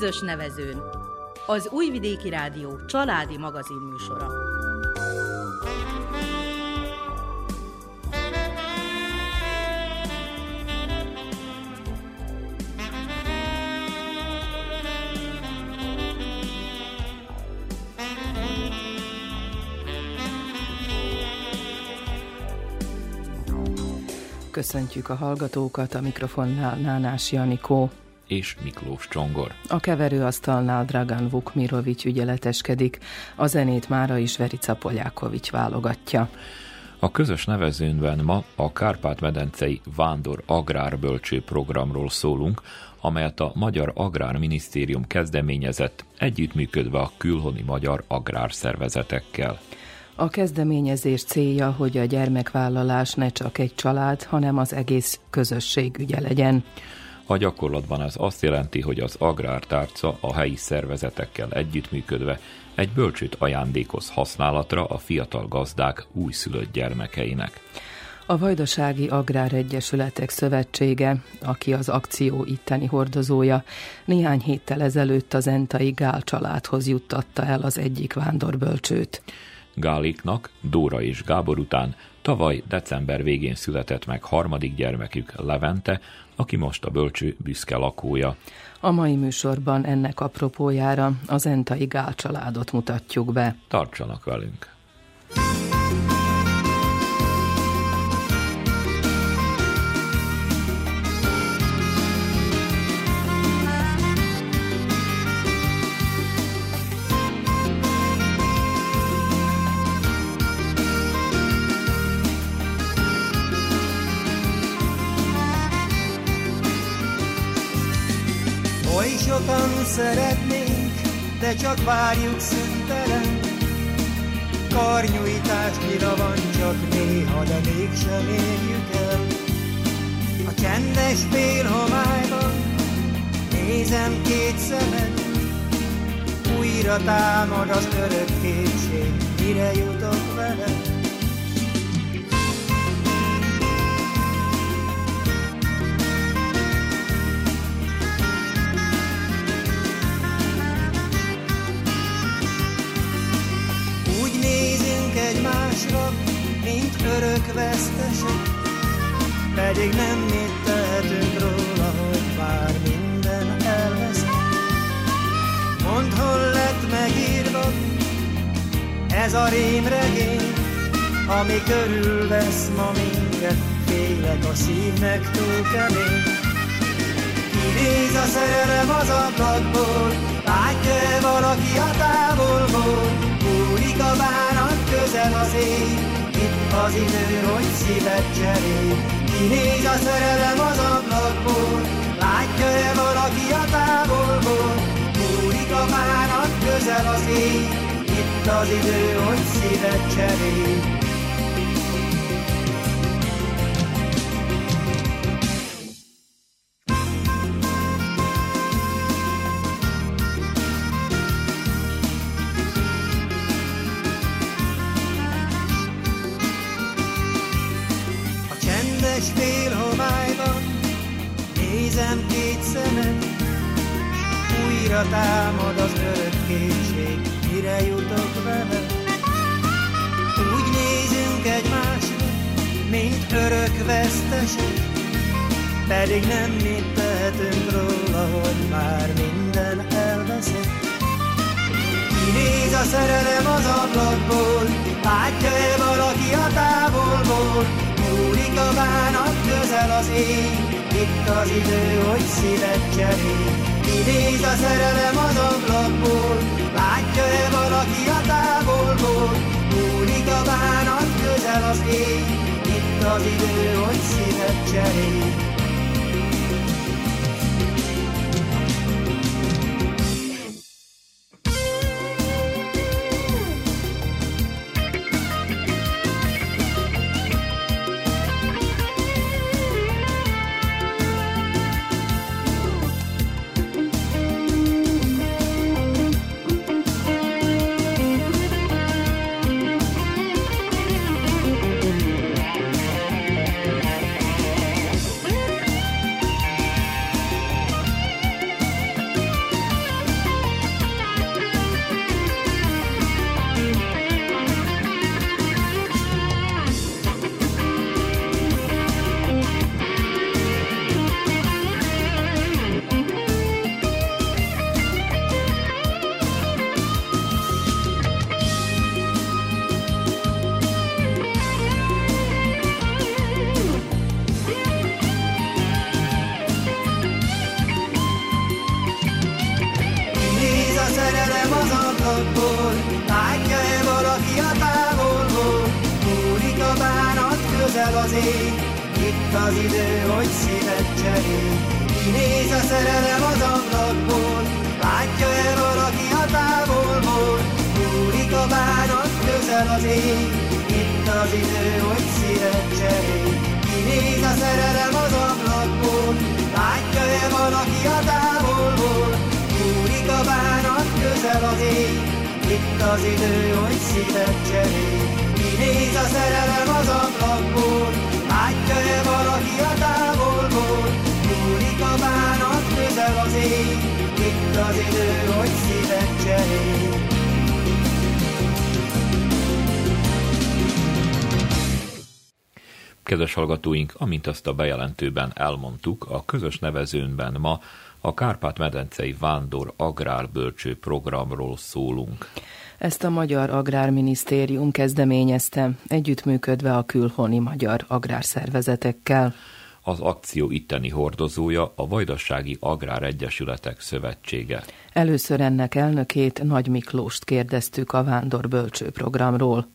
közös nevezőn. Az Újvidéki Rádió családi magazinműsora. Köszöntjük a hallgatókat, a mikrofonnál Nánás Janikó és Miklós Csongor. A keverőasztalnál Dragan Vukmirovics ügyeleteskedik, a zenét mára is Verica Polyákovics válogatja. A közös nevezőnben ma a Kárpát-medencei Vándor Agrárbölcső programról szólunk, amelyet a Magyar Agrárminisztérium kezdeményezett, együttműködve a külhoni magyar agrárszervezetekkel. A kezdeményezés célja, hogy a gyermekvállalás ne csak egy család, hanem az egész közösség ügye legyen. A gyakorlatban ez azt jelenti, hogy az agrártárca a helyi szervezetekkel együttműködve egy bölcsőt ajándékoz használatra a fiatal gazdák újszülött gyermekeinek. A Vajdasági Agráregyesületek Szövetsége, aki az akció itteni hordozója, néhány héttel ezelőtt az Entai Gál családhoz juttatta el az egyik vándorbölcsőt. Gáliknak, Dóra és Gábor után tavaly december végén született meg harmadik gyermekük Levente, aki most a bölcső büszke lakója. A mai műsorban ennek apropójára az Entai Gál családot mutatjuk be. Tartsanak velünk! Szeretnénk, de csak várjuk szüntelen. Karnyújtásnyira van csak néha, de mégsem érjük el. A csendes félhomályban nézem két szemed, újra támad az örök kétség, mire jutok veled. Pedig nem mit tehetünk róla, hogy már minden elvesz. Mondd, hol lett megírva ez a rémregény, ami körülvesz ma minket, félek a szívnek túl kemény. Kinéz a szerelem az ablakból, látja-e valaki a távolból, múlik a bánat közel az ég, itt az idő, hogy szívet cserél. Kinéz a szerelem az ablakból, látja-e valaki a távolból, múlik a bánat közel az ég, itt az idő, hogy szívet cserél. Pedig nem mit tehetünk róla, hogy már minden elveszett. Kinéz a szerelem az ablakból, látja-e valaki a távolból, múlik a bánat közel az ég, itt az idő, hogy szívet cserél. Kinéz a szerelem az ablakból, látja-e valaki a távolból, múlik a bánat közel az ég, itt az idő, hogy szívet cserél. Amint azt a bejelentőben elmondtuk, a közös nevezőnben ma a Kárpát-medencei Vándor Agrárbölcső programról szólunk. Ezt a Magyar Agrárminisztérium kezdeményezte, együttműködve a külhoni magyar agrárszervezetekkel. Az akció itteni hordozója a Vajdasági Agrár Egyesületek Szövetsége. Először ennek elnökét Nagy Miklóst kérdeztük a Vándor Bölcső programról.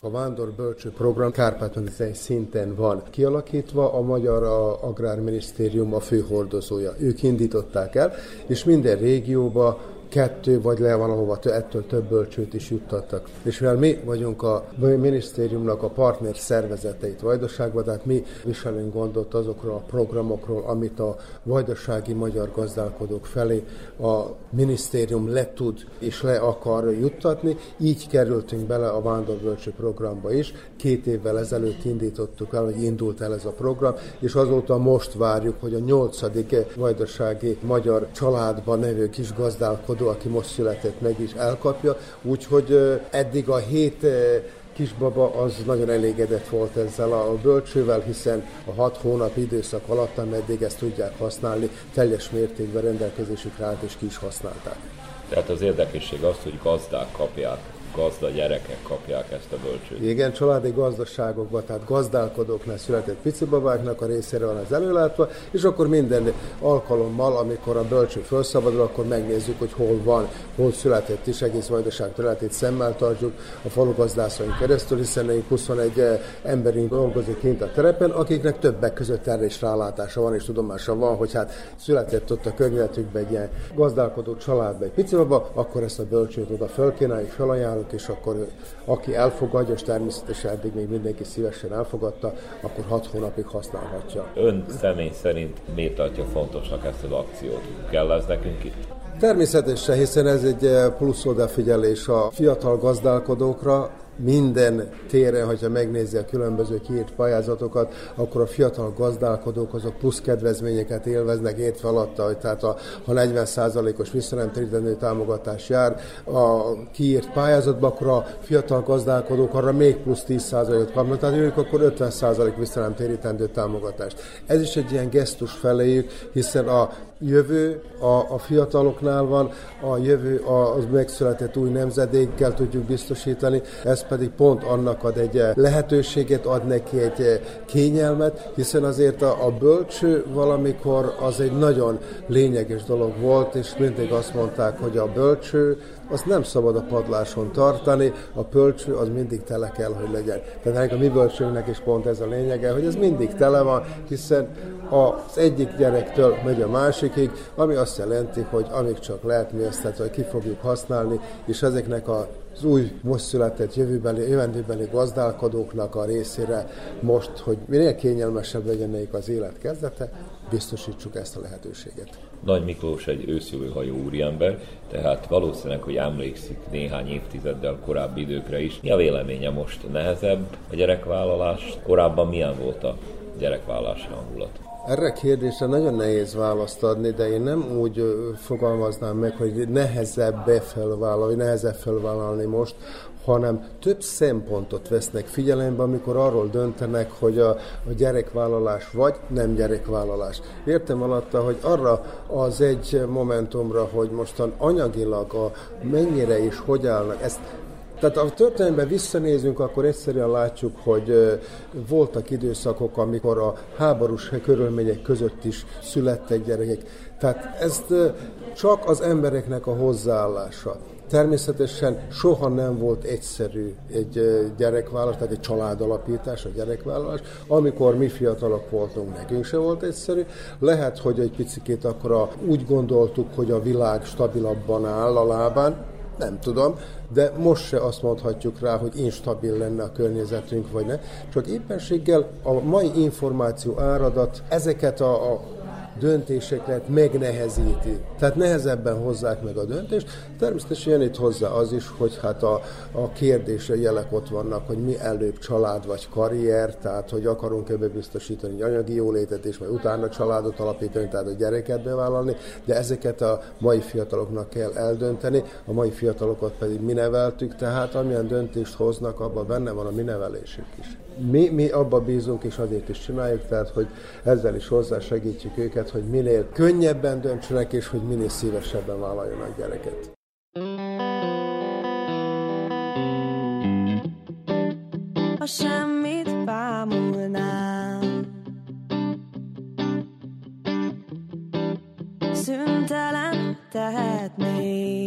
A Vándor Bölcső Program kárpát szinten van kialakítva, a Magyar Agrárminisztérium a főhordozója. Ők indították el, és minden régióba kettő, vagy le van, ahova ettől több bölcsőt is juttattak. És mivel mi vagyunk a minisztériumnak a partner szervezeteit Vajdaságban, tehát mi viselünk gondot azokról a programokról, amit a vajdasági magyar gazdálkodók felé a minisztérium le tud és le akar juttatni. Így kerültünk bele a Vándorbölcső programba is. Két évvel ezelőtt indítottuk el, hogy indult el ez a program, és azóta most várjuk, hogy a nyolcadik vajdasági magyar családban nevő kis gazdálkodó gazdálkodó, aki most született meg is elkapja, úgyhogy eddig a hét kisbaba az nagyon elégedett volt ezzel a bölcsővel, hiszen a hat hónap időszak alatt, ameddig ezt tudják használni, teljes mértékben rendelkezésükre állt és ki is használták. Tehát az érdekesség az, hogy gazdák kapják gazda gyerekek kapják ezt a bölcsőt. Igen, családi gazdaságokban, tehát gazdálkodóknál született picibabáknak a részére van az előlátva, és akkor minden alkalommal, amikor a bölcső felszabadul, akkor megnézzük, hogy hol van, hol született is, egész vajdaság területét szemmel tartjuk a falugazdászon keresztül, hiszen 21 eh, emberünk dolgozik kint a terepen, akiknek többek között erre is rálátása van, és tudomása van, hogy hát született ott a környezetükben egy ilyen gazdálkodó családban egy picibaba, akkor ezt a bölcsőt oda fölkínáljuk, felajánlunk, csinálunk, és akkor aki elfogadja, és természetesen eddig még mindenki szívesen elfogadta, akkor hat hónapig használhatja. Ön személy szerint miért tartja fontosnak ezt az akciót? Kell ez nekünk itt? Természetesen, hiszen ez egy eh, plusz odafigyelés a fiatal gazdálkodókra, minden téren, hogyha megnézi a különböző kiírt pályázatokat, akkor a fiatal gazdálkodók azok plusz kedvezményeket élveznek értve alatta, hogy tehát a, ha 40%-os visszanemtérítendő támogatás jár a kiírt pályázatba, akkor a fiatal gazdálkodók arra még plusz 10%-ot kapnak, tehát ők akkor 50% visszanemtérítendő támogatást. Ez is egy ilyen gesztus feléjük, hiszen a jövő a, a fiataloknál van, a jövő az megszületett új nemzedékkel tudjuk biztosítani, ez pedig pont annak ad egy lehetőséget, ad neki egy kényelmet, hiszen azért a, a bölcső valamikor az egy nagyon lényeges dolog volt, és mindig azt mondták, hogy a bölcső azt nem szabad a padláson tartani, a pölcső az mindig tele kell, hogy legyen. Tehát a mi bölcsőnknek is pont ez a lényege, hogy ez mindig tele van, hiszen az egyik gyerektől megy a másikig, ami azt jelenti, hogy amíg csak lehet, mi ezt tehát, hogy ki fogjuk használni, és ezeknek a az új, most született jövőbeli, jövendőbeli gazdálkodóknak a részére most, hogy minél kényelmesebb legyen nekik az élet kezdete, biztosítsuk ezt a lehetőséget. Nagy Miklós egy őszülő úriember, tehát valószínűleg, hogy emlékszik néhány évtizeddel korábbi időkre is. Mi a véleménye most? Nehezebb a gyerekvállalás? Korábban milyen volt a gyerekvállalási hangulat? Erre a kérdésre nagyon nehéz választ adni, de én nem úgy fogalmaznám meg, hogy nehezebb befelvállalni, nehezebb felvállalni most, hanem több szempontot vesznek figyelembe, amikor arról döntenek, hogy a, a gyerekvállalás vagy nem gyerekvállalás. Értem alatta, hogy arra az egy momentumra, hogy mostan anyagilag a mennyire is hogy állnak, ezt Tehát a történelemben visszanézünk, akkor egyszerűen látjuk, hogy voltak időszakok, amikor a háborús körülmények között is születtek gyerekek. Tehát ezt csak az embereknek a hozzáállása. Természetesen soha nem volt egyszerű egy gyerekvállalás, tehát egy családalapítás, a gyerekvállalás. Amikor mi fiatalok voltunk, nekünk se volt egyszerű. Lehet, hogy egy picit akkor úgy gondoltuk, hogy a világ stabilabban áll a lábán, nem tudom, de most se azt mondhatjuk rá, hogy instabil lenne a környezetünk, vagy ne. Csak éppenséggel a mai információ áradat ezeket a, a döntéseket megnehezíti. Tehát nehezebben hozzák meg a döntést. Természetesen itt hozzá az is, hogy hát a, a kérdése jelek ott vannak, hogy mi előbb család vagy karrier, tehát hogy akarunk ebbe biztosítani egy anyagi jólétet, és majd utána családot alapítani, tehát a gyereket bevállalni, de ezeket a mai fiataloknak kell eldönteni, a mai fiatalokat pedig mi neveltük, tehát amilyen döntést hoznak, abban benne van a mi nevelésük is mi, mi abba bízunk, és azért is csináljuk, tehát hogy ezzel is hozzásegítjük őket, hogy minél könnyebben döntsenek, és hogy minél szívesebben vállaljanak gyereket. Ha semmit bámulnám Szüntelen tehetném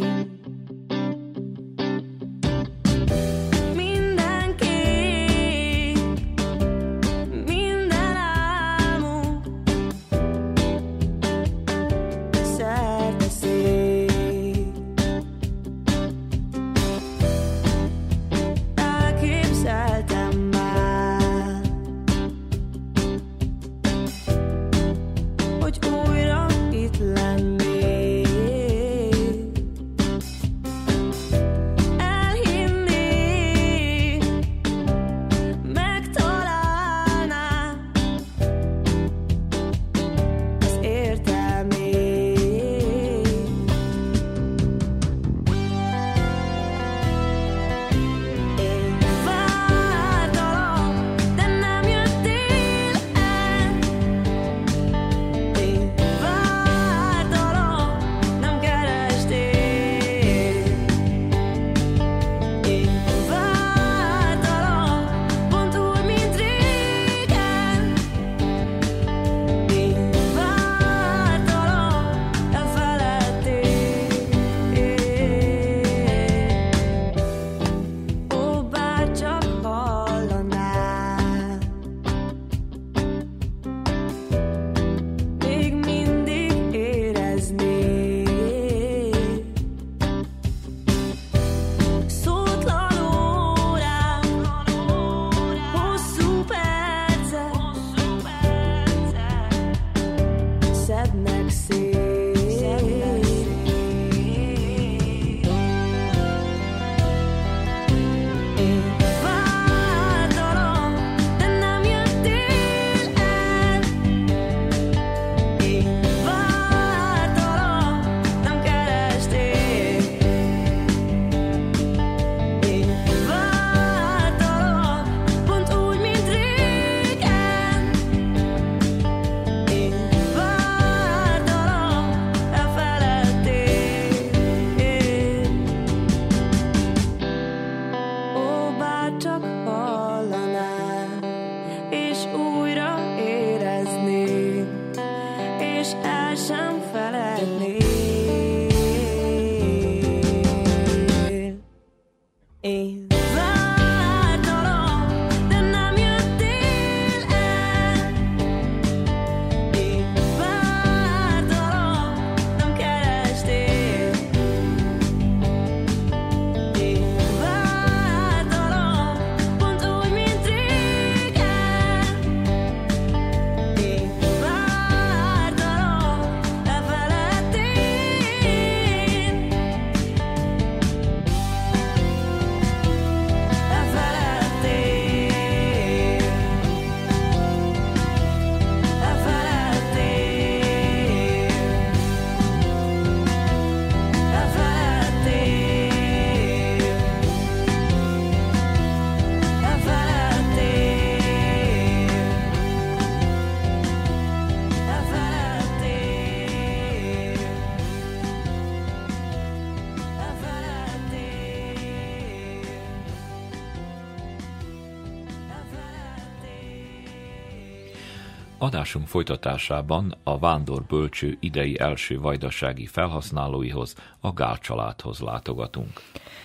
Adásunk folytatásában a Vándor Bölcső idei első vajdasági felhasználóihoz, a Gál családhoz látogatunk.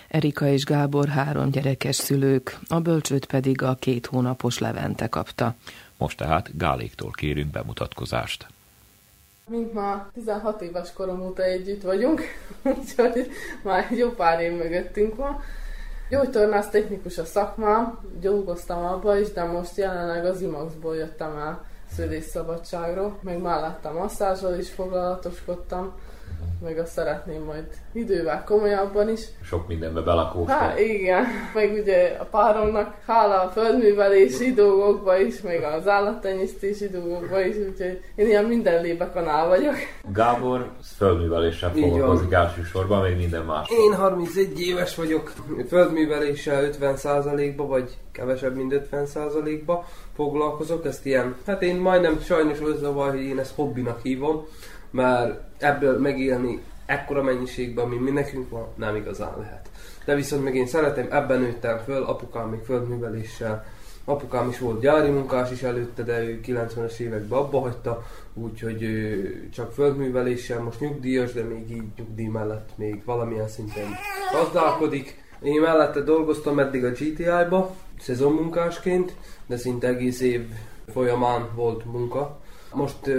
Erika és Gábor három gyerekes szülők, a bölcsőt pedig a két hónapos Levente kapta. Most tehát Gáléktól kérünk bemutatkozást. Mint már 16 éves korom óta együtt vagyunk, úgyhogy már jó pár év mögöttünk van. Gyógytornász technikus a szakmám, dolgoztam abba is, de most jelenleg az Imaxból jöttem el szülésszabadságról, meg mellettem masszázsal is foglalatoskodtam, meg azt szeretném majd idővel komolyabban is. Sok mindenbe belakóztam. Hát igen, meg ugye a páromnak hála a földművelési dolgokba is, meg az állattenyésztési dolgokba is, úgyhogy én ilyen minden lébekanál vagyok. Gábor földműveléssel foglalkozik elsősorban, még minden más. Én 31 éves vagyok, földműveléssel 50%-ba, vagy kevesebb, mint 50%-ba foglalkozok, ezt ilyen, hát én majdnem sajnos az a hogy én ezt hobbinak hívom, mert ebből megélni ekkora mennyiségben, ami mi nekünk van, nem igazán lehet. De viszont meg én szeretem, ebben nőttem föl, apukám még földműveléssel, apukám is volt gyári munkás is előtte, de ő 90-es években abba hagyta, úgyhogy csak földműveléssel most nyugdíjas, de még így nyugdíj mellett még valamilyen szinten gazdálkodik. Én mellette dolgoztam eddig a GTI-ba, szezonmunkásként, de szinte egész év folyamán volt munka. Most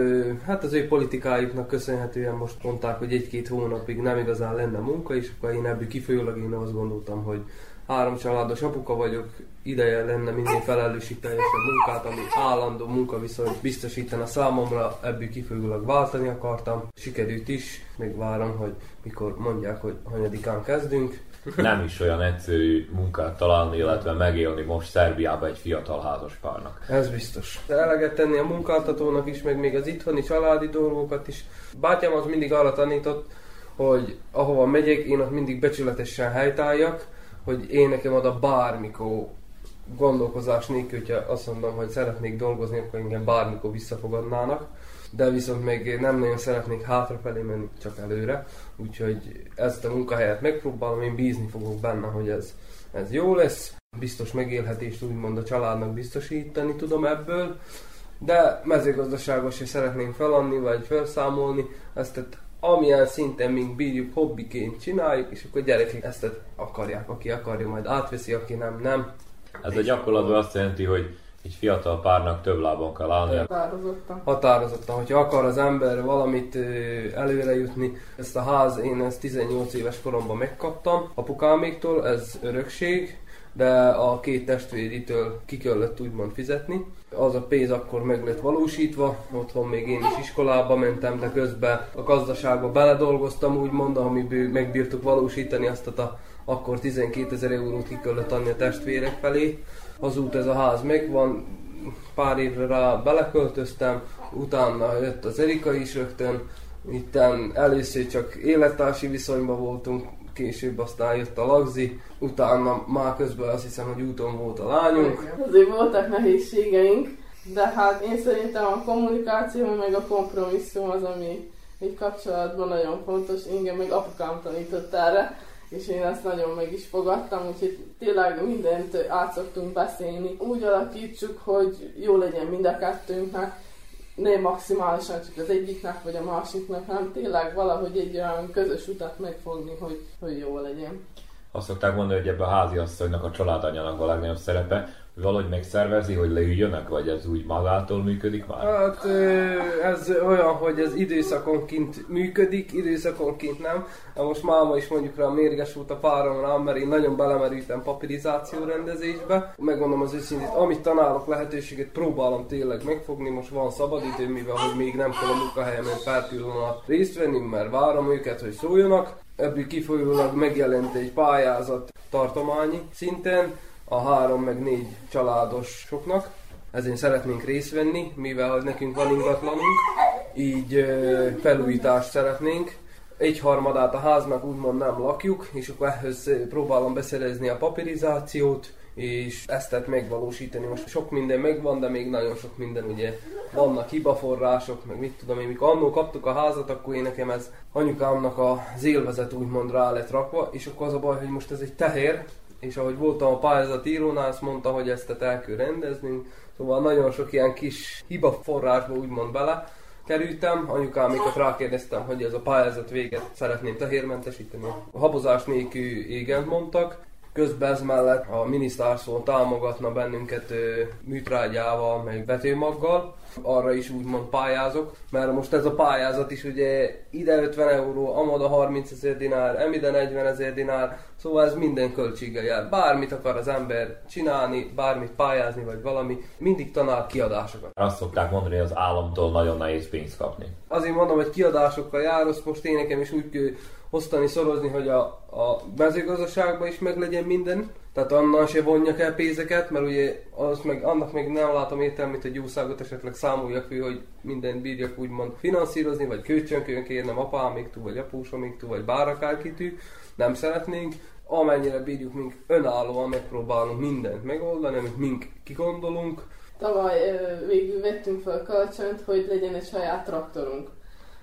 hát az ő politikájuknak köszönhetően most mondták, hogy egy-két hónapig nem igazán lenne munka, és akkor én ebből kifolyólag én azt gondoltam, hogy három családos apuka vagyok, ideje lenne minél felelősségteljesebb munkát, ami állandó munka viszont biztosítana számomra, ebből kifolyólag váltani akartam. Sikerült is, még várom, hogy mikor mondják, hogy hanyadikán kezdünk, nem is olyan egyszerű munkát találni, illetve megélni most Szerbiába egy fiatal házaspárnak. Ez biztos. Eleget tenni a munkáltatónak is, meg még az itthoni családi dolgokat is. Bátyám az mindig arra tanított, hogy ahova megyek, én ott mindig becsületesen helytálljak, hogy én nekem oda bármikor gondolkozás nélkül, hogyha azt mondom, hogy szeretnék dolgozni, akkor engem bármikor visszafogadnának de viszont még nem nagyon szeretnék hátrafelé menni, csak előre. Úgyhogy ezt a munkahelyet megpróbálom, én bízni fogok benne, hogy ez, ez jó lesz. Biztos megélhetést úgymond a családnak biztosítani tudom ebből, de mezőgazdaságos se szeretnénk feladni, vagy felszámolni, ezt tehát amilyen szinten mink bírjuk, hobbiként csináljuk, és akkor gyerekek ezt akarják, aki akarja, majd átveszi, aki nem, nem. Ez a gyakorlatban azt jelenti, hogy egy fiatal párnak több lábon kell állni. Határozottan. Határozottan, hogyha akar az ember valamit előre jutni, ezt a ház én ezt 18 éves koromban megkaptam apukáméktól, ez örökség, de a két testvéritől ki kellett úgymond fizetni. Az a pénz akkor meg lett valósítva, otthon még én is iskolába mentem, de közben a gazdaságba beledolgoztam úgymond, amiből megbírtuk valósítani azt a akkor 12 ezer eurót ki kellett adni a testvérek felé azóta ez a ház megvan, pár évre rá beleköltöztem, utána jött az Erika is rögtön, itten először csak élettársi viszonyban voltunk, később aztán jött a lagzi, utána már közben azt hiszem, hogy úton volt a lányunk. Azért voltak nehézségeink, de hát én szerintem a kommunikáció meg a kompromisszum az, ami egy kapcsolatban nagyon fontos. Engem meg apukám tanított erre, és én ezt nagyon meg is fogadtam, úgyhogy tényleg mindent át szoktunk beszélni. Úgy alakítsuk, hogy jó legyen mind a kettőnknek, nem maximálisan csak az egyiknek vagy a másiknak, hanem tényleg valahogy egy olyan közös utat megfogni, hogy, hogy jó legyen. Azt szokták mondani, hogy ebben a háziasszonynak, a családanyának a legnagyobb szerepe, valahogy megszervezi, hogy leüljönek, vagy ez úgy magától működik már? Hát ez olyan, hogy ez időszakonként működik, időszakonként nem. Most máma is mondjuk rá mérges volt a páromra, mert én nagyon belemerültem papirizáció rendezésbe. Megmondom az őszintét, amit tanálok lehetőséget, próbálom tényleg megfogni. Most van szabadidő, mivel hogy még nem tudom a munkahelyemen pár pillanat részt venni, mert várom őket, hogy szóljanak. Ebből kifolyólag megjelent egy pályázat tartományi szinten, a három meg négy családosoknak. Ezért szeretnénk részt venni, mivel nekünk van ingatlanunk, így felújítást szeretnénk. Egy harmadát a háznak úgymond nem lakjuk, és akkor ehhez próbálom beszerezni a papirizációt, és ezt tehát megvalósítani. Most sok minden megvan, de még nagyon sok minden ugye vannak hibaforrások, meg mit tudom én, mikor annól kaptuk a házat, akkor én nekem ez anyukámnak az élvezet úgymond rá lett rakva, és akkor az a baj, hogy most ez egy tehér, és ahogy voltam a pályázatírónál, azt mondta, hogy ezt el kell rendeznünk, szóval nagyon sok ilyen kis hibaforrásba úgymond bele kerültem, anyukámékat rákérdeztem, hogy ez a pályázat véget szeretném tehérmentesíteni. A habozás nélkül igen mondtak, Közben ez mellett a minisztárszó támogatna bennünket műtrágyával, meg vetőmaggal, arra is úgymond pályázok, mert most ez a pályázat is ugye ide 50 euró, amada 30 ezer dinár, emide 40 ezer dinár, szóval ez minden költséggel jár. Bármit akar az ember csinálni, bármit pályázni, vagy valami, mindig tanál kiadásokat. Azt szokták mondani, hogy az államtól nagyon nehéz pénzt kapni. Azért mondom, hogy kiadásokkal jár, most én nekem is úgy osztani, szorozni, hogy a, a mezőgazdaságban is meg legyen minden, tehát annan se vonjak el pénzeket, mert ugye az meg, annak még nem látom értelmét, hogy jószágot esetleg számoljak fő, hogy minden bírjak úgymond finanszírozni, vagy kölcsönkön kérnem apámiktól, vagy apósomiktól, vagy bárakárkitű, nem szeretnénk. Amennyire bírjuk, mink önállóan megpróbálunk mindent megoldani, amit mink kigondolunk. Tavaly végül vettünk fel kölcsönt, hogy legyen egy saját traktorunk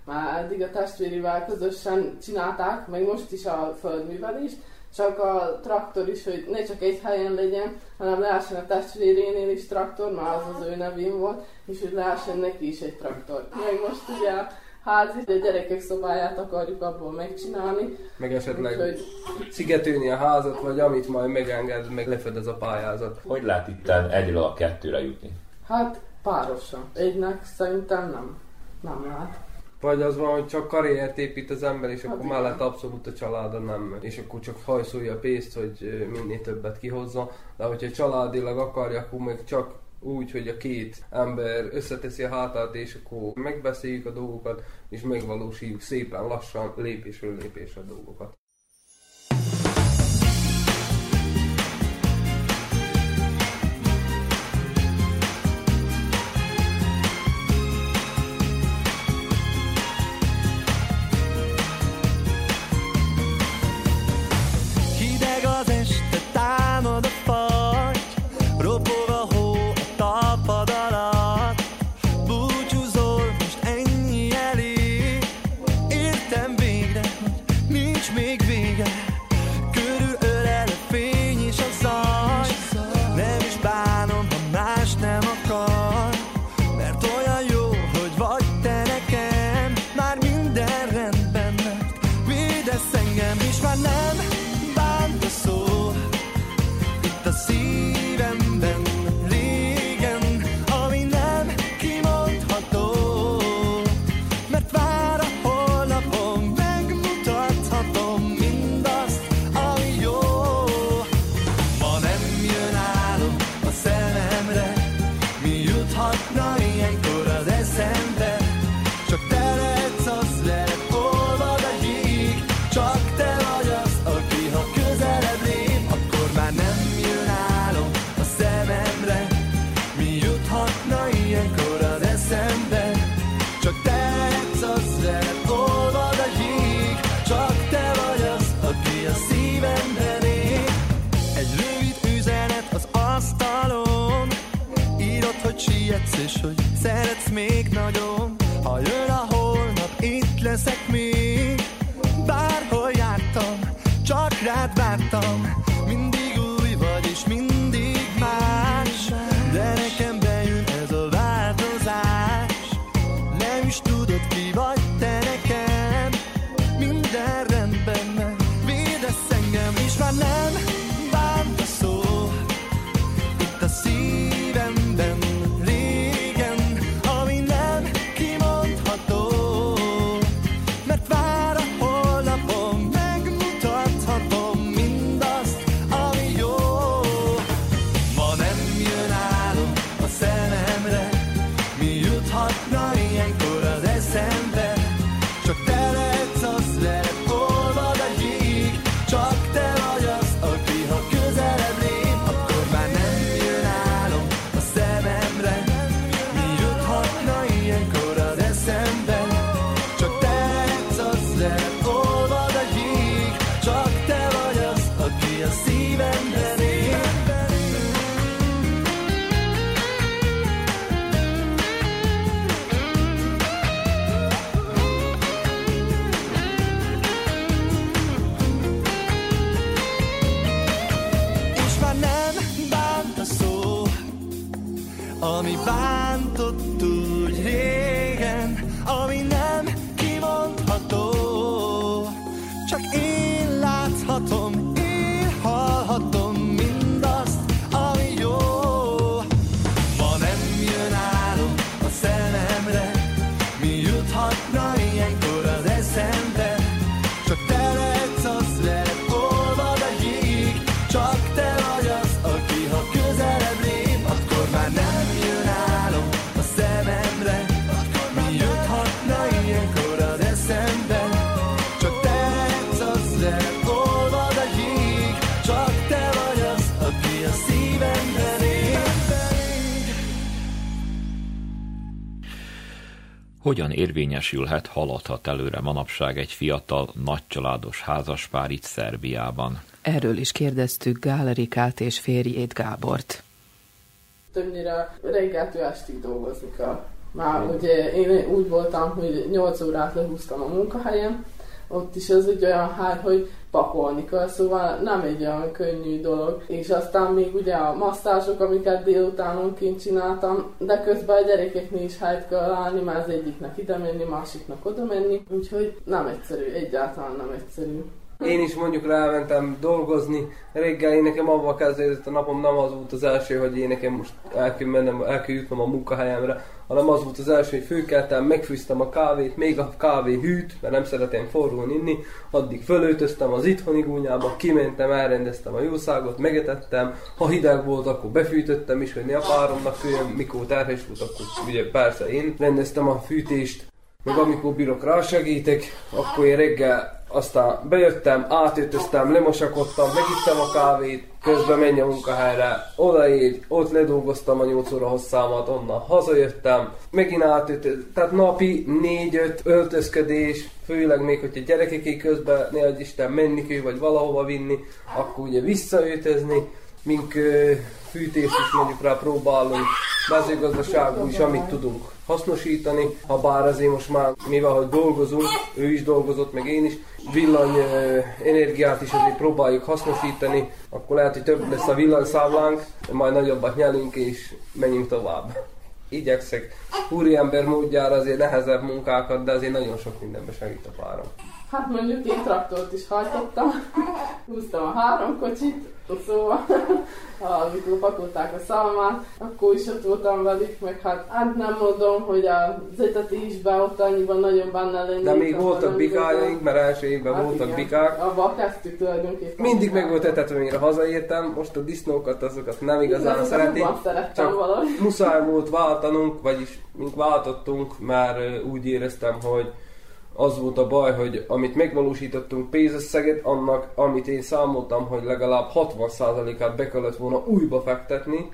már eddig a testvérivel közösen csinálták, meg most is a földművelést, csak a traktor is, hogy ne csak egy helyen legyen, hanem lehessen a testvérénél is traktor, már az az ő nevén volt, és hogy lehessen neki is egy traktor. Meg most ugye a házi, a gyerekek szobáját akarjuk abból megcsinálni. Meg esetleg Úgyhogy... szigetülni a házat, vagy amit majd megenged, meg lefedez a pályázat. Hogy lehet itt egyről a kettőre jutni? Hát párosan. Egynek szerintem nem. Nem lehet. Vagy az van, hogy csak karriert épít az ember, és akkor mellett abszolút a családa nem. És akkor csak hajszolja a pénzt, hogy minél többet kihozza. De hogyha családilag akarja, akkor meg csak úgy, hogy a két ember összeteszi a hátát, és akkor megbeszéljük a dolgokat, és megvalósítjuk szépen lassan, lépésről lépésre a dolgokat. hogy sietsz és hogy szeretsz még nagyon Ha jön a holnap, itt leszek még Bárhol jártam, csak rád vártam Mindig új vagy és mindig Hogyan érvényesülhet, haladhat előre manapság egy fiatal, nagycsaládos házaspár itt Szerbiában? Erről is kérdeztük Gál Erikát és férjét Gábort. többnyire reggeltől estig dolgozni kell. Már ugye én úgy voltam, hogy 8 órát lehúztam a munkahelyem, ott is az egy olyan hár, hogy pakolni kell, szóval nem egy olyan könnyű dolog. És aztán még ugye a masszázsok, amiket délutánonként csináltam, de közben a gyerekeknél is helyt kell állni, már az egyiknek ide menni, másiknak oda menni, úgyhogy nem egyszerű, egyáltalán nem egyszerű. Én is mondjuk rámentem dolgozni, reggel én nekem avval kezdődött a napom, nem az volt az első, hogy én nekem most el kell mennem, el kell jutnom a munkahelyemre, hanem az volt az első, hogy főkeltem, megfűztem a kávét, még a kávé hűt, mert nem szeretem forrón inni, addig fölöltöztem az itthoni gúnyába, kimentem, elrendeztem a jószágot, megetettem, ha hideg volt, akkor befűtöttem is, hogy ne a páromnak főjön, mikor terhes volt, akkor ugye persze én rendeztem a fűtést, meg amikor bírok rá segítek, akkor én reggel aztán bejöttem, átöltöztem, lemosakodtam, megittem a kávét, közben menj a munkahelyre, odaégy, ott ledolgoztam a 8 óra hosszámat, onnan hazajöttem, megint átöltöztem, tehát napi 4-5 öltözködés, főleg még, hogyha gyerekeké közben, ne adj Isten, menni kell, vagy valahova vinni, akkor ugye visszaöltözni, mink fűtést is mondjuk rá próbálunk, mezőgazdaságban is, amit tudunk hasznosítani, ha bár azért most már, mivel hogy dolgozunk, ő is dolgozott, meg én is, villany energiát is azért próbáljuk hasznosítani, akkor lehet, hogy több lesz a villanyszámlánk, majd nagyobbat nyelünk és menjünk tovább. Igyekszek úriember módjára azért nehezebb munkákat, de azért nagyon sok mindenben segít a párom. Hát mondjuk én traktort is hajtottam, húztam a három kocsit, szóval amikor pakolták a szalmát, akkor is ott voltam velük, meg hát, hát nem mondom, hogy az etetésben ott annyiban nagyon benne lenni. De még voltak bikájaink, mert első évben hát voltak igen, bikák. Abba kezdtük tulajdonképpen. Mindig meg volt etetve, mire hazaértem, most a disznókat, azokat nem igazán szeretik. Csak valahogy. muszáj volt váltanunk, vagyis mink váltottunk, már ö, úgy éreztem, hogy az volt a baj, hogy amit megvalósítottunk pénzösszeget, annak, amit én számoltam, hogy legalább 60%-át be kellett volna újba fektetni,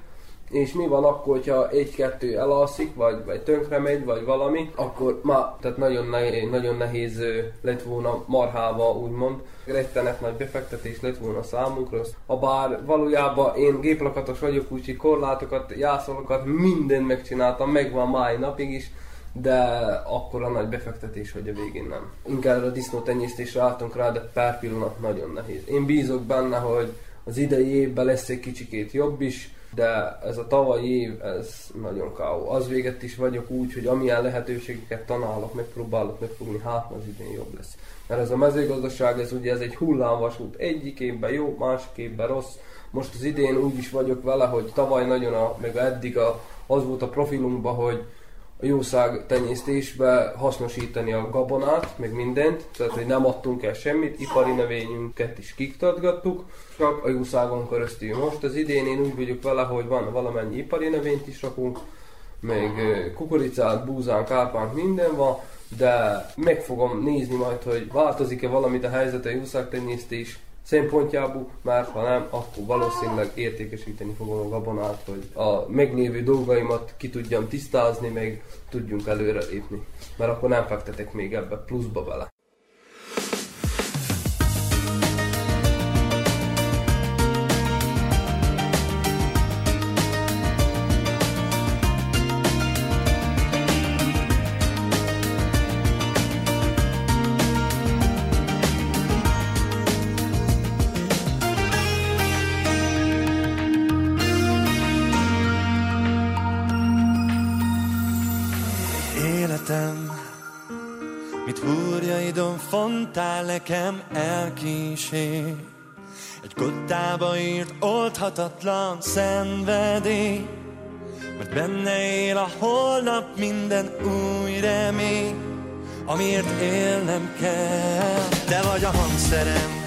és mi van akkor, hogyha egy-kettő elalszik, vagy, vagy tönkre megy, vagy valami, akkor már, tehát nagyon, nehéz, nagyon nehéz lett volna marhába, úgymond. Rettenet nagy befektetés lett volna számunkra. Ha bár valójában én géplakatos vagyok, úgyhogy korlátokat, jászolokat, mindent megcsináltam, megvan máj napig is, de akkor a nagy befektetés, hogy a végén nem. Inkább a disznótenyésztésre álltunk rá, de pár pillanat nagyon nehéz. Én bízok benne, hogy az idei évben lesz egy kicsikét jobb is, de ez a tavalyi év, ez nagyon káó. Az véget is vagyok úgy, hogy amilyen lehetőségeket tanálok, megpróbálok megfogni, hát az idén jobb lesz. Mert ez a mezőgazdaság, ez ugye ez egy hullámvasút. Egyik évben jó, másik évben rossz. Most az idén úgy is vagyok vele, hogy tavaly nagyon, a, meg eddig a, az volt a profilunkban, hogy jószág tenyésztésbe hasznosítani a gabonát, meg mindent, tehát hogy nem adtunk el semmit, ipari növényünket is kiktatgattuk, csak a jószágon keresztül. Most az idén én úgy vagyok vele, hogy van valamennyi ipari növényt is rakunk, meg ö, kukoricát, búzán, kárpánk, minden van, de meg fogom nézni majd, hogy változik-e valamit a helyzet a jószágtenyésztés szempontjából, mert ha nem, akkor valószínűleg értékesíteni fogom a gabonát, hogy a meglévő dolgaimat ki tudjam tisztázni, meg tudjunk előre lépni. Mert akkor nem fektetek még ebbe pluszba bele. Nekem elkísér. Egy kottába írt oldhatatlan szenvedély, mert benne él a holnap minden új remény, amiért élnem kell. Te vagy a hangszerem,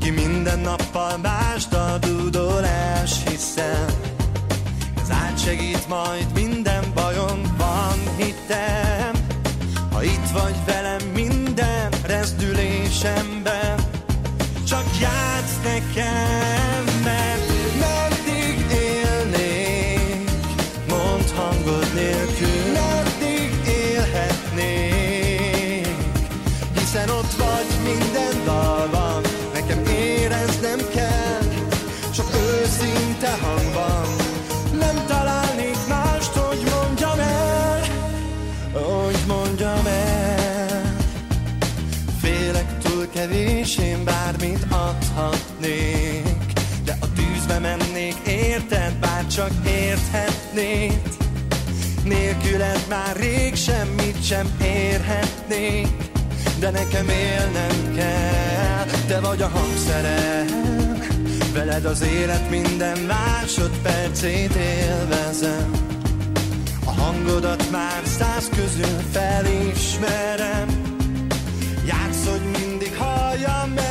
ki minden nappal mást a dúdolás, hiszen ez átsegít majd minden bajom, van hitem. Ha itt vagy velem minden rezdülésemben, csak játsz nekem, kevés, én bármit adhatnék. De a tűzbe mennék, érted, bár csak érthetnéd. Nélküled már rég semmit sem érhetnék. De nekem élnem kell, te vagy a hangszerem Veled az élet minden másodpercét élvezem. A hangodat már száz közül felismerem mindig halljam,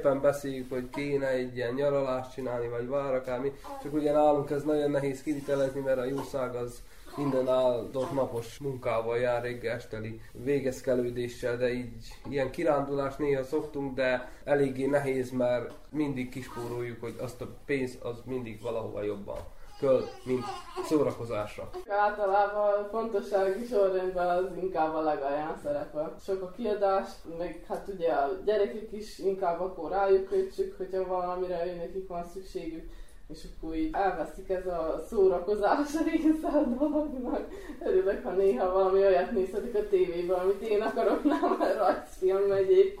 éppen beszéljük, hogy kéne egy ilyen nyaralást csinálni, vagy vár akármi, csak ugye nálunk ez nagyon nehéz kivitelezni, mert a jószág az minden áldott napos munkával jár reggel esteli végezkelődéssel, de így ilyen kirándulás néha szoktunk, de eléggé nehéz, mert mindig kispóroljuk, hogy azt a pénz az mindig valahova jobban köl, mint szórakozásra. Általában fontossági sorrendben az inkább a legalján szerepel. Sok a kiadás, meg hát ugye a gyerekek is inkább akkor rájuk kötsük, hogyha valamire ő nekik van szükségük és akkor így elveszik ez a szórakozás része a dolognak. Örülök, ha néha valami olyat nézhetik a tévében, amit én akarok, nem a rajzfilm megy.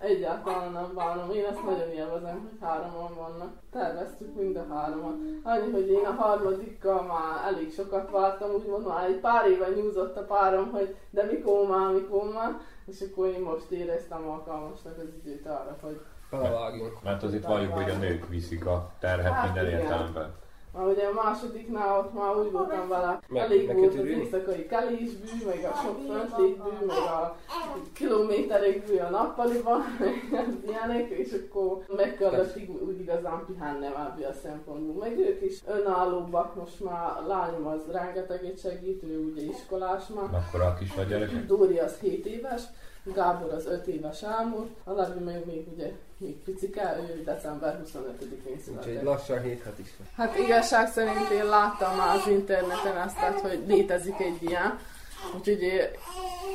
Egyáltalán nem bánom, én ezt nagyon élvezem, hogy hároman vannak. Terveztük mind a hároman. Annyi, hogy én a harmadikkal már elég sokat vártam, úgymond már egy pár éve nyúzott a párom, hogy de mikor már, mikor már, és akkor én most éreztem alkalmasnak az időt arra, hogy Belevágjunk. Mert az itt valljuk, hogy a nők viszik a terhet Hát minden igen. értelemben. Már ugye a másodiknál ott már úgy voltam vele, elég volt az éjszakai kelésbű, meg a sok föntlétbű, meg a kilométerig bű a nappaliban, meg az ilyenek, és akkor meg kellett ig- úgy igazán pihennem ebből a szempontból. Meg ők is önállóbbak, most már lányom az rengeteget segít, ő ugye iskolás már. Akkor a kis nagy gyerek? Dóri az 7 éves, Gábor az 5 éves elmúlt, a Levi meg még ugye még picike, ő december 25-én Úgyhogy született. lassan hét het is van. Hát igazság szerint én láttam már az interneten tehát, hogy létezik egy ilyen. Úgyhogy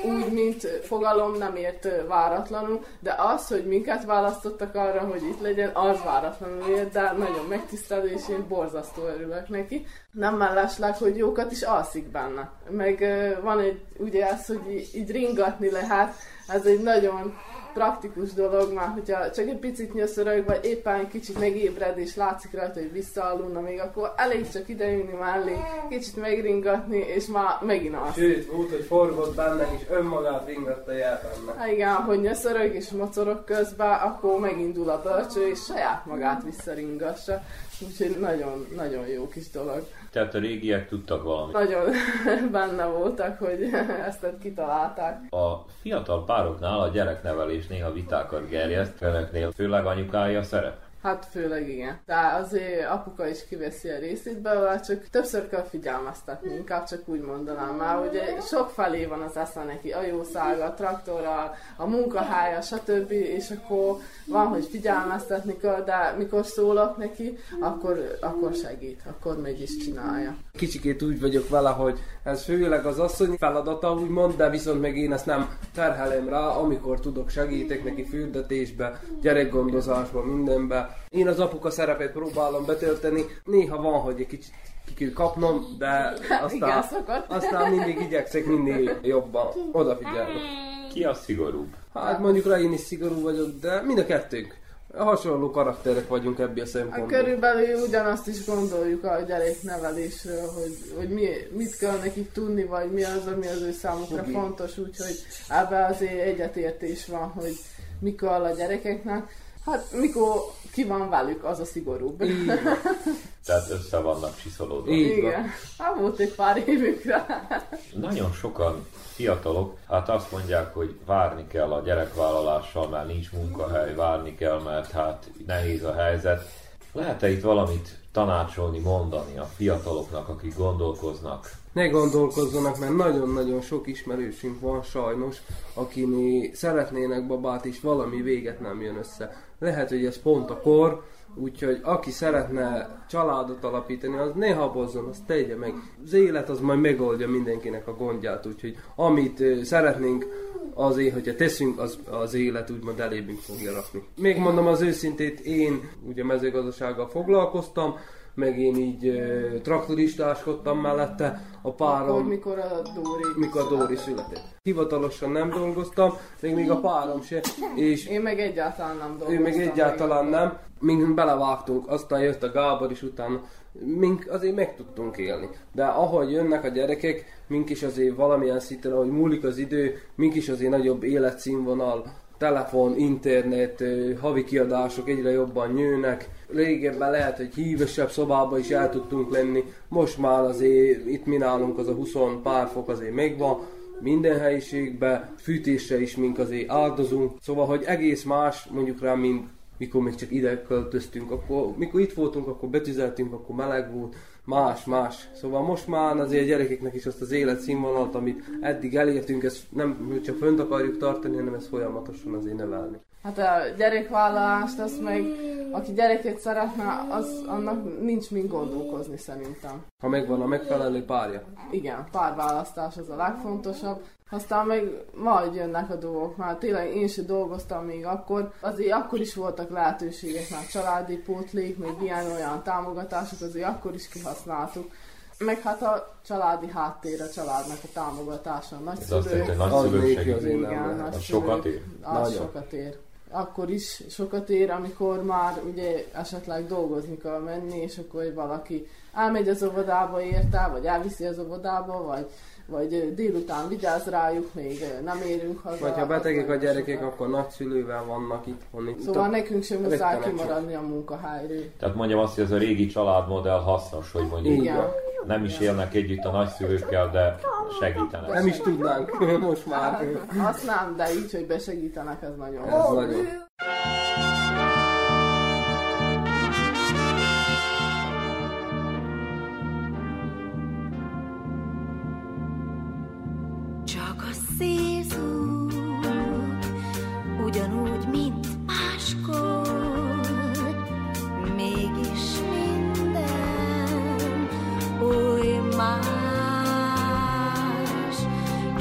úgy, mint fogalom nem ért váratlanul, de az, hogy minket választottak arra, hogy itt legyen, az váratlanul ért, de nagyon megtisztelő, és én borzasztó örülök neki. Nem mellesleg, hogy jókat is alszik benne. Meg van egy, ugye az, hogy így ringatni lehet, ez egy nagyon praktikus dolog már, hogyha csak egy picit nyöszörög, vagy éppen egy kicsit megébred, és látszik rajta, hogy visszaaludna még, akkor elég csak ideülni mellé, kicsit megringatni, és már megint alszik. Sőt, volt, hogy forgott benne, és önmagát ringatta el benne. Hát igen, hogy nyöszörög és mocorog közben, akkor megindul a bölcső, és saját magát visszaringassa. Úgyhogy nagyon, nagyon jó kis dolog. Tehát a régiek tudtak valamit. Nagyon benne voltak, hogy ezt kitalálták. A fiatal pároknál a gyereknevelés néha vitákat gerjeszt, önöknél főleg anyukája szerep. Hát főleg igen. De azért apuka is kiveszi a részét belőle, csak többször kell figyelmeztetni, inkább csak úgy mondanám már. Ugye sok felé van az esze neki, a jószága, a traktorral, a munkahája, stb. És akkor van, hogy figyelmeztetni kell, de mikor szólok neki, akkor, akkor segít, akkor meg is csinálja. Kicsikét úgy vagyok vele, hogy ez főleg az asszony feladata, úgymond, de viszont meg én ezt nem terhelem rá, amikor tudok segítek neki fürdetésbe, gyerekgondozásba, mindenbe. Én az apuka szerepét próbálom betölteni, néha van, hogy egy kicsit ki kell kapnom, de Igen, aztán, szokott. aztán mindig igyekszek mindig jobban odafigyelni. Ki a szigorúbb? Hát mondjuk rá én is szigorú vagyok, de mind a kettőnk. Hasonló karakterek vagyunk ebből a Hát szempontból. körülbelül ugyanazt is gondoljuk a gyereknevelésről, hogy, hogy mi, mit kell nekik tudni, vagy mi az, ami az ő számukra Fogi. fontos, úgyhogy ebben azért egyetértés van, hogy mi kell a gyerekeknek. Hát mikor ki van velük, az a szigorúbb. Tehát össze vannak csiszolódva. Van. Igen. Hát volt egy pár évükre. Nagyon sokan fiatalok, hát azt mondják, hogy várni kell a gyerekvállalással, mert nincs munkahely, várni kell, mert hát nehéz a helyzet. Lehet-e itt valamit tanácsolni, mondani a fiataloknak, akik gondolkoznak? Ne gondolkozzanak, mert nagyon-nagyon sok ismerősünk van sajnos, akiné szeretnének babát, és valami véget nem jön össze. Lehet, hogy ez pont a kor, úgyhogy aki szeretne családot alapítani, az ne habozzon, azt tegye meg. Az élet az majd megoldja mindenkinek a gondját, úgyhogy amit szeretnénk azért, hogyha teszünk, az, az élet úgymond elébünk fogja rakni. Még mondom az őszintét, én ugye mezőgazdasággal foglalkoztam, meg én így ö, traktoristáskodtam mellette, a párom... Akkor mikor a Dóri... mikor a Dóri született. Hivatalosan nem dolgoztam, még még a párom se, és Én meg egyáltalán nem dolgoztam. ő meg egyáltalán nem. Mink belevágtunk, aztán jött a Gábor is utána. Mink azért meg tudtunk élni. De ahogy jönnek a gyerekek, mink is azért valamilyen szinten, ahogy múlik az idő, mink is azért nagyobb életszínvonal, telefon, internet, havi kiadások egyre jobban nőnek. Régebben lehet, hogy hívesebb szobába is el tudtunk lenni. Most már azért itt mi nálunk az a 20 pár fok azért megvan minden helyiségben, fűtésre is mink azért áldozunk. Szóval, hogy egész más mondjuk rá, mint mikor még csak ide költöztünk, akkor, mikor itt voltunk, akkor betüzeltünk, akkor meleg volt, más, más. Szóval most már azért a gyerekeknek is azt az életszínvonalat, amit eddig elértünk, ezt nem csak fönt akarjuk tartani, hanem ezt folyamatosan azért növelni. Hát a gyerekvállalást, azt meg, aki gyereket szeretne, az, annak nincs mind gondolkozni szerintem. Ha megvan a megfelelő párja. Igen, párválasztás az a legfontosabb. Aztán meg majd jönnek a dolgok, már tényleg én sem dolgoztam még akkor, azért akkor is voltak lehetőségek, már családi pótlék, még ilyen olyan támogatások, azért akkor is kihasználtuk. Meg hát a családi háttér, a családnak a támogatása, Ez azt jelenti, nagyszülők. hogy Az nagyszülők segít. Igen, lehet. nagy Az szülők. sokat ér? Az Nagyon. sokat ér. Akkor is sokat ér, amikor már ugye esetleg dolgozni kell menni, és akkor hogy valaki elmegy az óvodába érte, vagy elviszi az óvodába, vagy, vagy délután vigyáz rájuk, még nem érünk haza. Vagy ha betegek a gyerekek, akkor nagyszülővel vannak itthon. Itt Szóval nekünk sem muszáj kimaradni a munkahelyről. Tehát mondjam azt, hogy ez a régi családmodell hasznos, hogy mondjuk Igen. Nem is élnek együtt a nagyszülőkkel, de segítenek. Nem is tudnánk most már. Azt nem, de így, hogy besegítenek, ez nagyon Ez nagyon.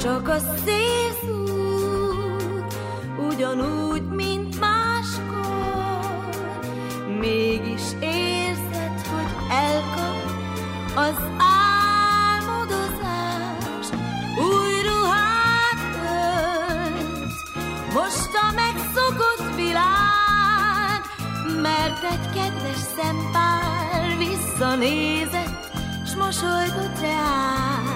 Csak a szélzúg, ugyanúgy, mint máskor, mégis érzed, hogy elkap az álmodozás, új ruhát ölt, most a megszokott világ, mert egy kedves szempár visszanézett, s mosolygott reál.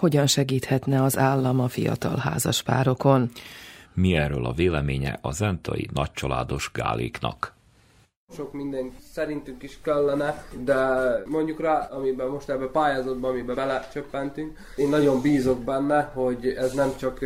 Hogyan segíthetne az állam a fiatal házaspárokon? Mi erről a véleménye a zentai nagycsaládos gáléknak? Sok minden szerintünk is kellene, de mondjuk rá, amiben most ebbe a pályázatban, amiben belecsöppentünk, én nagyon bízok benne, hogy ez nem csak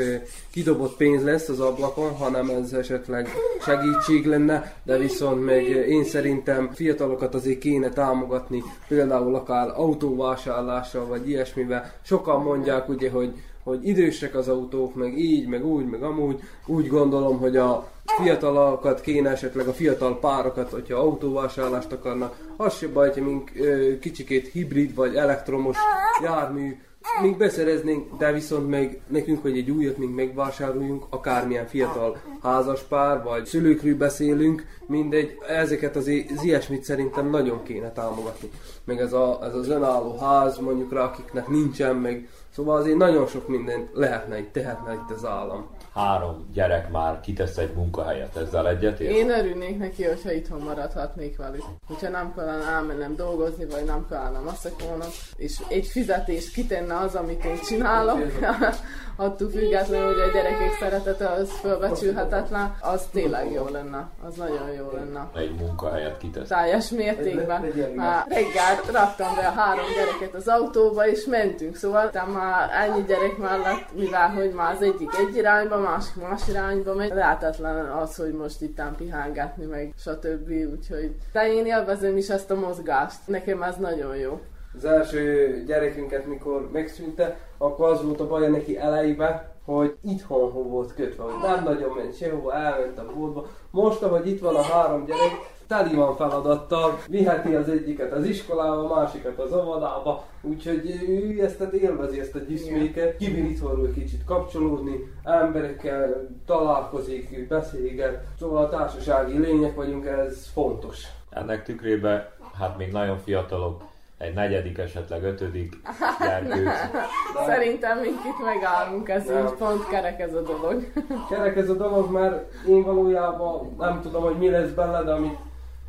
kidobott pénz lesz az ablakon, hanem ez esetleg segítség lenne, de viszont még én szerintem fiatalokat azért kéne támogatni, például akár autóvásárlással, vagy ilyesmivel. Sokan mondják ugye, hogy hogy idősek az autók, meg így, meg úgy, meg amúgy. Úgy gondolom, hogy a fiatalokat kéne esetleg a fiatal párokat, hogyha autóvásárlást akarnak, az se baj, hogyha mink ö, kicsikét hibrid vagy elektromos jármű még beszereznénk, de viszont még nekünk, hogy egy újat még megvásároljunk, akármilyen fiatal házaspár, vagy szülőkről beszélünk, mindegy, ezeket az, az ilyesmit szerintem nagyon kéne támogatni. Meg ez, a, ez az önálló ház, mondjuk rá, akiknek nincsen, meg Szóval azért nagyon sok mindent lehetne itt, tehetne itt az állam. Három gyerek már kitesz egy munkahelyet, ezzel egyetért? Én örülnék neki, hogyha itthon maradhatnék velük. Hogyha nem kellene elmennem dolgozni, vagy nem kellene maszakolnom, és egy fizetést kitenne az, amit én csinálok, attól függetlenül, hogy a gyerekek szeretete az fölbecsülhetetlen, az tényleg jó lenne. Az nagyon jó lenne. Egy munkahelyet kitesz. teljes mértékben. Már reggel raktam be a három gyereket az autóba, és mentünk. Szóval már ennyi gyerek mellett, mivel hogy már az egyik egy irányba, másik más irányba megy, lehetetlen az, hogy most itt pihángatni, meg stb. Úgyhogy de én élvezem is ezt a mozgást. Nekem ez nagyon jó. Az első gyerekünket, mikor megszűnte, akkor az volt a baja neki elejébe, hogy itthon volt kötve, hogy nem nagyon ment sehova, elment a boltba. Most, ahogy itt van a három gyerek, teli van feladattal, viheti az egyiket az iskolába, a másikat az óvodába, úgyhogy ő ezt élvezi ezt a gyűjtméket, kibír itthonról kicsit kapcsolódni, emberekkel találkozik, beszélget, szóval a társasági lények vagyunk, ez fontos. Ennek tükrében, hát még nagyon fiatalok, egy negyedik, esetleg ötödik gyerkőc. Szerintem mink itt megállunk, ez Nem. így pont kerek ez a dolog. Kerek ez a dolog, mert én valójában nem tudom, hogy mi lesz bele, de amit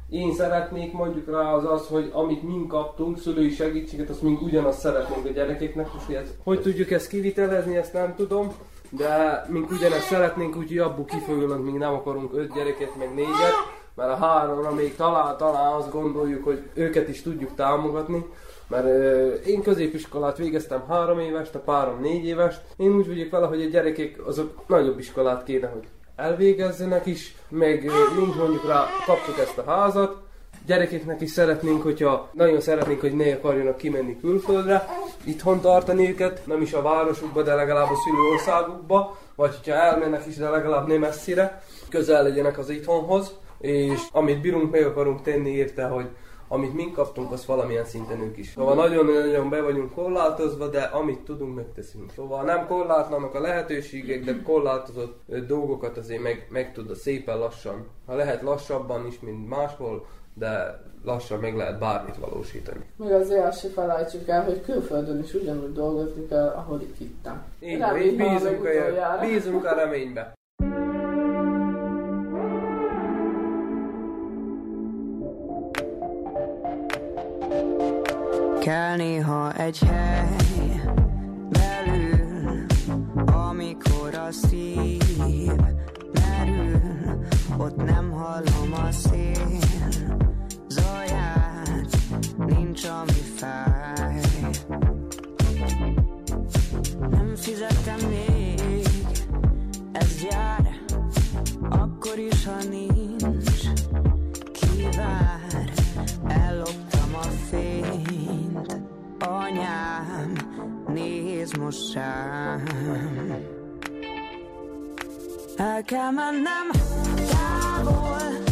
én szeretnék mondjuk rá az az, hogy amit mink kaptunk, szülői segítséget, azt mink ugyanazt szeretnénk a gyerekeknek, most hogy, ez, hogy tudjuk ezt kivitelezni, ezt nem tudom, de mink ugyanezt szeretnénk, úgyhogy abból kifolyólag még nem akarunk öt gyereket, meg négyet, mert a háromra még talán, talán azt gondoljuk, hogy őket is tudjuk támogatni, mert ö, én középiskolát végeztem három évest, a párom négy évest. Én úgy vagyok vele, hogy a gyerekek azok nagyobb iskolát kéne, hogy elvégezzenek is, meg ö, mint mondjuk rá kaptuk ezt a házat, gyerekeknek is szeretnénk, hogyha nagyon szeretnénk, hogy ne akarjanak kimenni külföldre, itthon tartani őket, nem is a városukba, de legalább a szülőországukba, vagy hogyha elmennek is, de legalább nem messzire, közel legyenek az itthonhoz, és amit bírunk, meg akarunk tenni érte, hogy amit mink kaptunk, az valamilyen szinten ők is. Szóval nagyon-nagyon be vagyunk korlátozva, de amit tudunk, megteszünk. Szóval nem korlátlanak a lehetőségek, de korlátozott dolgokat azért meg, meg tud szépen lassan. Ha lehet lassabban is, mint máshol, de lassan meg lehet bármit valósítani. Meg azért azt se felejtsük el, hogy külföldön is ugyanúgy dolgozni kell, ahogy itt. Így így bízunk a, bízunk a reménybe. Kell néha egy hely belül, amikor a szív merül, ott nem hallom a szél zaját, nincs ami fáj. Nem fizettem még, ez jár, akkor is, ha nincs anyám, nézd most rám. El kell mennem távol,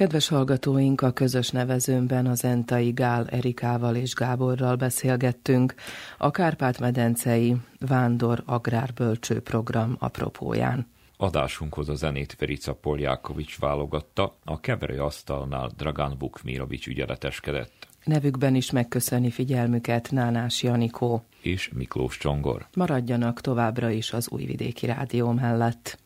Kedves hallgatóink, a közös nevezőmben az Entai Gál Erikával és Gáborral beszélgettünk a Kárpát-medencei Vándor Agrárbölcső program apropóján. Adásunkhoz a zenét Verica Poljákovics válogatta, a keverőasztalnál Dragan Vukmirovics ügyeleteskedett. Nevükben is megköszöni figyelmüket Nánás Janikó és Miklós Csongor. Maradjanak továbbra is az Újvidéki Rádió mellett.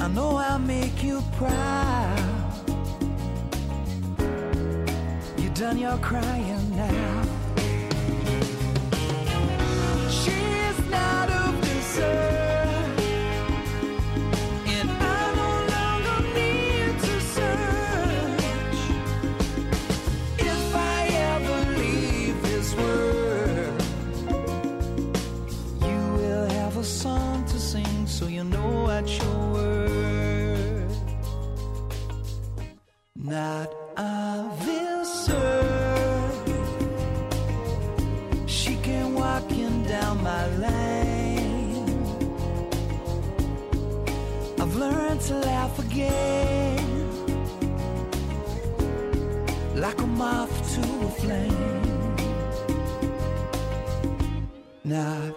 I know I'll make you proud. You done your crying now. that I've inserted. She came walking down my lane. I've learned to laugh again, like a moth to a flame. Not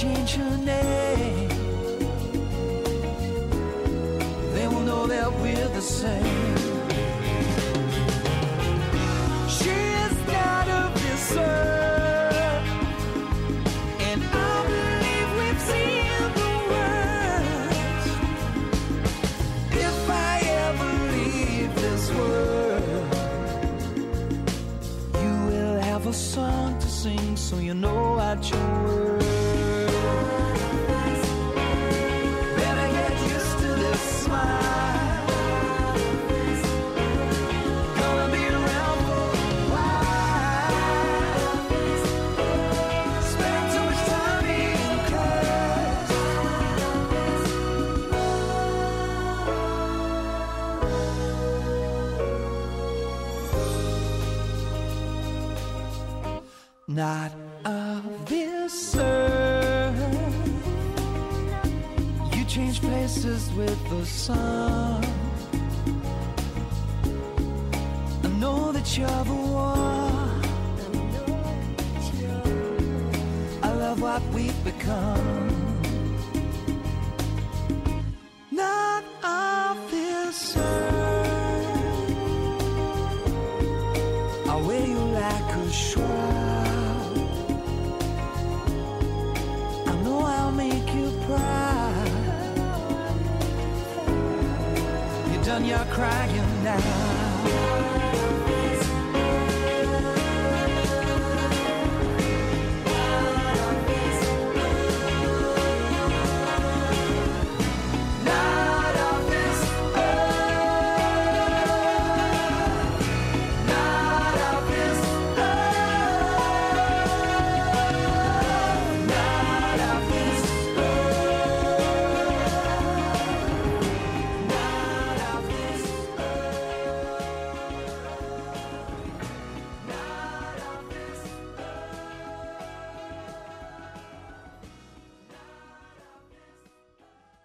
change her name, they will know that we're the same.